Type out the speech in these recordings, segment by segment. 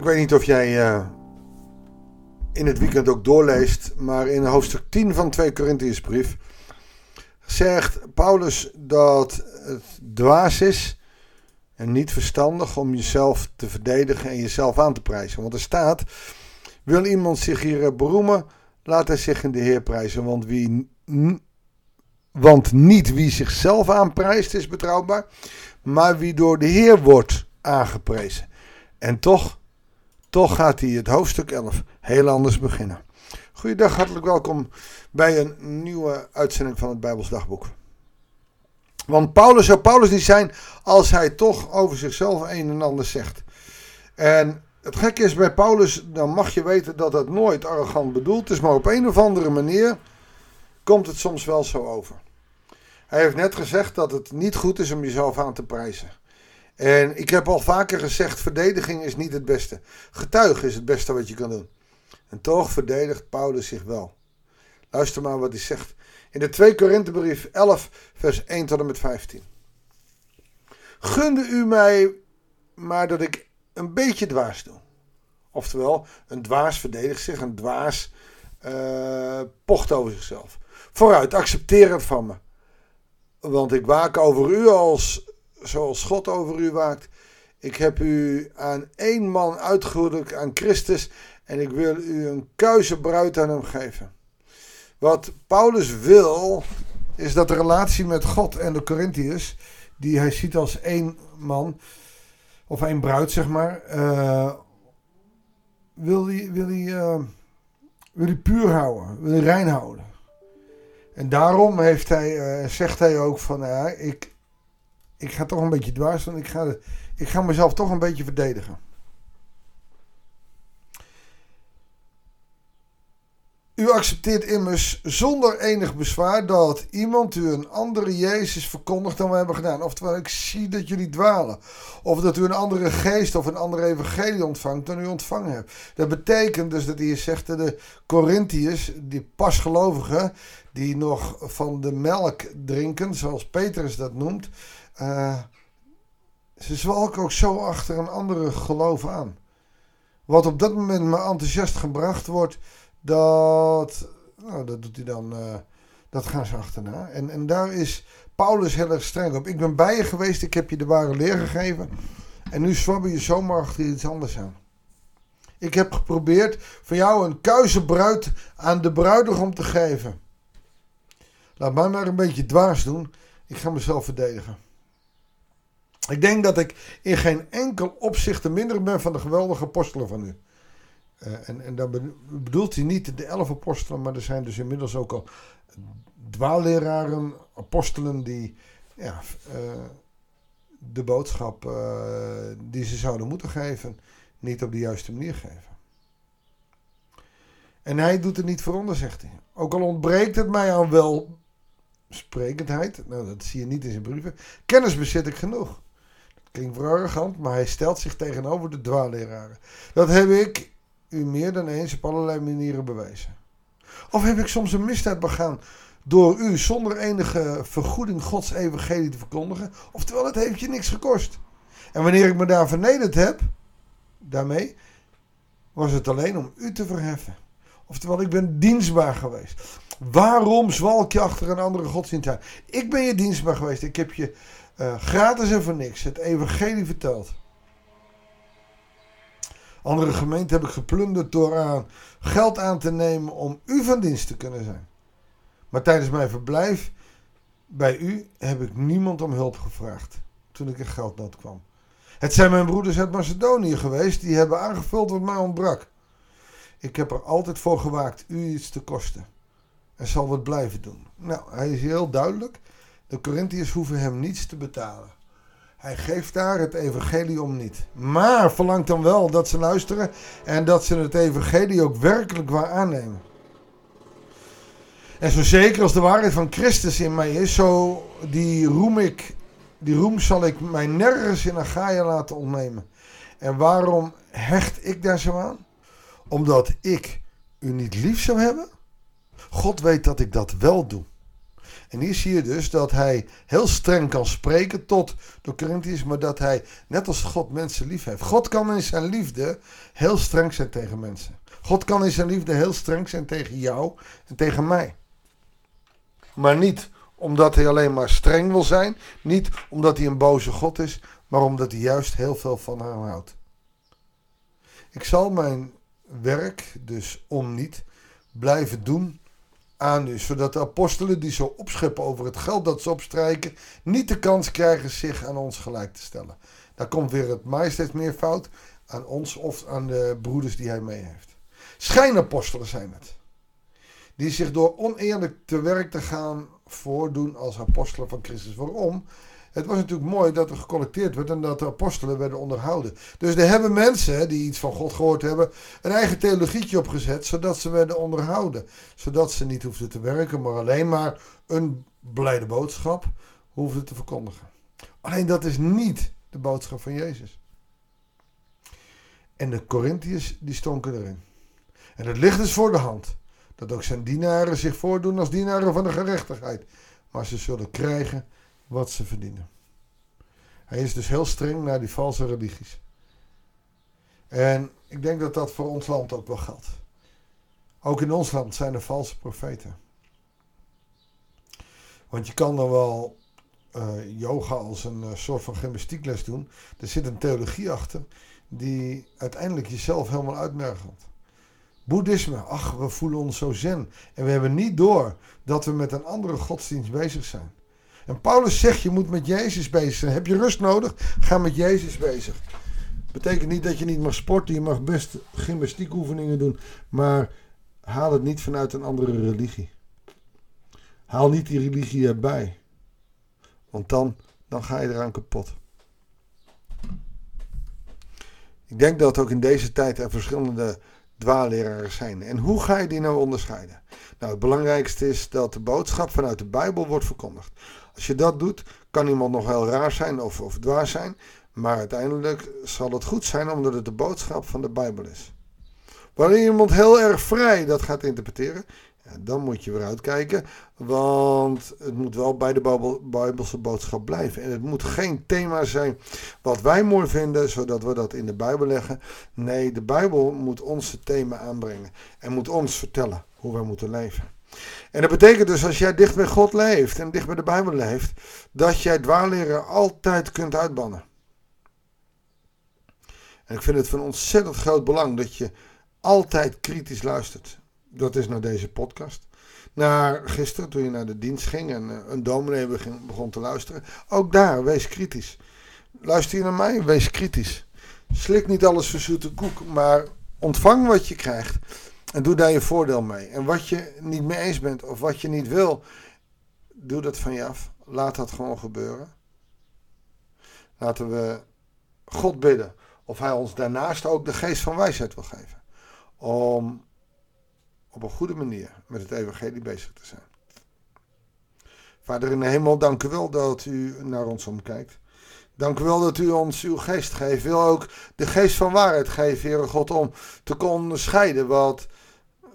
Ik weet niet of jij uh, in het weekend ook doorleest, maar in hoofdstuk 10 van 2 Korintiërsbrief zegt Paulus dat het dwaas is en niet verstandig om jezelf te verdedigen en jezelf aan te prijzen. Want er staat, wil iemand zich hier beroemen, laat hij zich in de Heer prijzen. Want, wie, want niet wie zichzelf aanprijst is betrouwbaar, maar wie door de Heer wordt aangeprezen. En toch toch gaat hij het hoofdstuk 11 heel anders beginnen. Goeiedag, hartelijk welkom bij een nieuwe uitzending van het Bijbels Dagboek. Want Paulus zou Paulus niet zijn als hij toch over zichzelf een en ander zegt. En het gekke is bij Paulus, dan mag je weten dat het nooit arrogant bedoeld is, maar op een of andere manier komt het soms wel zo over. Hij heeft net gezegd dat het niet goed is om jezelf aan te prijzen. En ik heb al vaker gezegd, verdediging is niet het beste. Getuigen is het beste wat je kan doen. En toch verdedigt Paulus zich wel. Luister maar wat hij zegt. In de 2 Korinthebrief 11, vers 1 tot en met 15. Gunde u mij maar dat ik een beetje dwaas doe. Oftewel, een dwaas verdedigt zich, een dwaas uh, pocht over zichzelf. Vooruit, accepteer het van me. Want ik waak over u als zoals God over u waakt. Ik heb u aan één man uitgehuwelijk, aan Christus, en ik wil u een kuise bruid aan hem geven. Wat Paulus wil, is dat de relatie met God en de Corinthiërs, die hij ziet als één man, of één bruid zeg maar, uh, wil hij, wil, hij, uh, wil hij puur houden, wil hij rein houden. En daarom heeft hij, uh, zegt hij ook van, ik, ik ga toch een beetje dwars doen. Ik ga, ik ga mezelf toch een beetje verdedigen. U accepteert immers zonder enig bezwaar dat iemand u een andere Jezus verkondigt dan we hebben gedaan. Oftewel, ik zie dat jullie dwalen. Of dat u een andere geest of een andere evangelie ontvangt dan u ontvangen hebt. Dat betekent dus dat hij zegt dat de Corinthiërs, die pasgelovigen, die nog van de melk drinken, zoals Petrus dat noemt, uh, ze zwalken ook zo achter een andere geloof aan. Wat op dat moment me enthousiast gebracht wordt, dat, nou, dat doet hij dan, uh, dat gaan ze achterna. En, en daar is Paulus heel erg streng op. Ik ben bij je geweest, ik heb je de ware leer gegeven. En nu zwabber je zomaar achter iets anders aan. Ik heb geprobeerd van jou een kuizenbruid aan de bruidegom te geven. Laat mij maar een beetje dwaas doen. Ik ga mezelf verdedigen. Ik denk dat ik in geen enkel opzicht te minder ben van de geweldige apostelen van u. Uh, en, en dan bedoelt hij niet de elf apostelen, maar er zijn dus inmiddels ook al dwaalleraren, apostelen die ja, uh, de boodschap uh, die ze zouden moeten geven, niet op de juiste manier geven. En hij doet er niet voor onder, zegt hij. Ook al ontbreekt het mij aan welsprekendheid, nou dat zie je niet in zijn brieven, kennis bezit ik genoeg klinkt voor arrogant, maar hij stelt zich tegenover de dwaalleraren. Dat heb ik u meer dan eens op allerlei manieren bewezen. Of heb ik soms een misdaad begaan door u zonder enige vergoeding Gods evangelie te verkondigen? Oftewel, het heeft je niks gekost. En wanneer ik me daar vernederd heb, daarmee, was het alleen om u te verheffen. Oftewel, ik ben dienstbaar geweest. Waarom zwalk je achter een andere godsdienst aan? Ik ben je dienstbaar geweest. Ik heb je uh, gratis en voor niks het evangelie verteld. Andere gemeenten heb ik geplunderd door aan geld aan te nemen om u van dienst te kunnen zijn. Maar tijdens mijn verblijf bij u heb ik niemand om hulp gevraagd toen ik in geldnood kwam. Het zijn mijn broeders uit Macedonië geweest die hebben aangevuld wat mij ontbrak. Ik heb er altijd voor gewaakt u iets te kosten. En zal wat blijven doen. Nou, hij is heel duidelijk. De Corinthiërs hoeven hem niets te betalen. Hij geeft daar het evangelie om niet. Maar verlangt dan wel dat ze luisteren en dat ze het evangelie ook werkelijk waar aannemen. En zo zeker als de waarheid van Christus in mij is, zo die roem ik, die roem zal ik mij nergens in Achaia laten ontnemen. En waarom hecht ik daar zo aan? Omdat ik u niet lief zou hebben? God weet dat ik dat wel doe. En hier zie je dus dat hij heel streng kan spreken tot de Corinthiërs, maar dat hij, net als God, mensen lief heeft. God kan in zijn liefde heel streng zijn tegen mensen. God kan in zijn liefde heel streng zijn tegen jou en tegen mij. Maar niet omdat hij alleen maar streng wil zijn, niet omdat hij een boze God is, maar omdat hij juist heel veel van hem houdt. Ik zal mijn werk dus om niet blijven doen aan zodat de apostelen die zo opscheppen over het geld dat ze opstrijken, niet de kans krijgen zich aan ons gelijk te stellen. Daar komt weer het majesteits meervoud aan ons of aan de broeders die hij mee heeft. Schijnapostelen zijn het. Die zich door oneerlijk te werk te gaan voordoen als apostelen van Christus. Waarom? Het was natuurlijk mooi dat er gecollecteerd werd en dat de apostelen werden onderhouden. Dus er hebben mensen die iets van God gehoord hebben, een eigen theologietje opgezet, zodat ze werden onderhouden. Zodat ze niet hoefden te werken, maar alleen maar een blijde boodschap hoefden te verkondigen. Alleen dat is niet de boodschap van Jezus. En de Corinthiërs, die stonken erin. En het ligt dus voor de hand dat ook zijn dienaren zich voordoen als dienaren van de gerechtigheid. Maar ze zullen krijgen wat ze verdienen. Hij is dus heel streng naar die valse religies. En ik denk dat dat voor ons land ook wel geldt. Ook in ons land zijn er valse profeten. Want je kan dan wel uh, yoga als een uh, soort van gymnastiekles doen. Er zit een theologie achter die uiteindelijk jezelf helemaal uitmergelt. Boeddhisme, ach, we voelen ons zo zen. En we hebben niet door dat we met een andere godsdienst bezig zijn. En Paulus zegt, je moet met Jezus bezig zijn. Heb je rust nodig? Ga met Jezus bezig. Betekent niet dat je niet mag sporten. Je mag best gymnastiekoefeningen doen. Maar haal het niet vanuit een andere religie. Haal niet die religie erbij. Want dan, dan ga je eraan kapot. Ik denk dat ook in deze tijd er verschillende dwaalleraren zijn. En hoe ga je die nou onderscheiden? Nou, het belangrijkste is dat de boodschap vanuit de Bijbel wordt verkondigd. Als je dat doet, kan iemand nog heel raar zijn of, of dwaas zijn. Maar uiteindelijk zal het goed zijn omdat het de boodschap van de Bijbel is. Wanneer iemand heel erg vrij dat gaat interpreteren, dan moet je weer uitkijken. Want het moet wel bij de Bijbelse boodschap blijven. En het moet geen thema zijn wat wij mooi vinden, zodat we dat in de Bijbel leggen. Nee, de Bijbel moet ons het thema aanbrengen. En moet ons vertellen hoe wij moeten leven. En dat betekent dus als jij dicht bij God leeft en dicht bij de Bijbel leeft, dat jij dwaalleren altijd kunt uitbannen. En ik vind het van ontzettend groot belang dat je altijd kritisch luistert dat is naar deze podcast. Naar gisteren, toen je naar de dienst ging en eh, een dominee begon te luisteren. Ook daar, wees kritisch. Luister je naar mij, wees kritisch. Slik niet alles voor zoete koek, maar ontvang wat je krijgt. En doe daar je voordeel mee. En wat je niet mee eens bent of wat je niet wil, doe dat van je af. Laat dat gewoon gebeuren. Laten we God bidden of Hij ons daarnaast ook de geest van wijsheid wil geven. Om op een goede manier met het evangelie bezig te zijn. Vader in de hemel, dank u wel dat u naar ons omkijkt. Dank u wel dat u ons uw geest geeft. Wil ook de geest van waarheid geven, Heere God, om te onderscheiden wat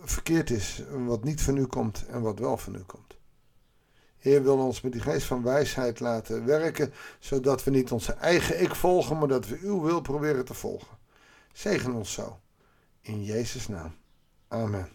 verkeerd is, wat niet van u komt en wat wel van u komt. Heer wil ons met die geest van wijsheid laten werken, zodat we niet onze eigen ik volgen, maar dat we uw wil proberen te volgen. Zegen ons zo. In Jezus' naam. Amen.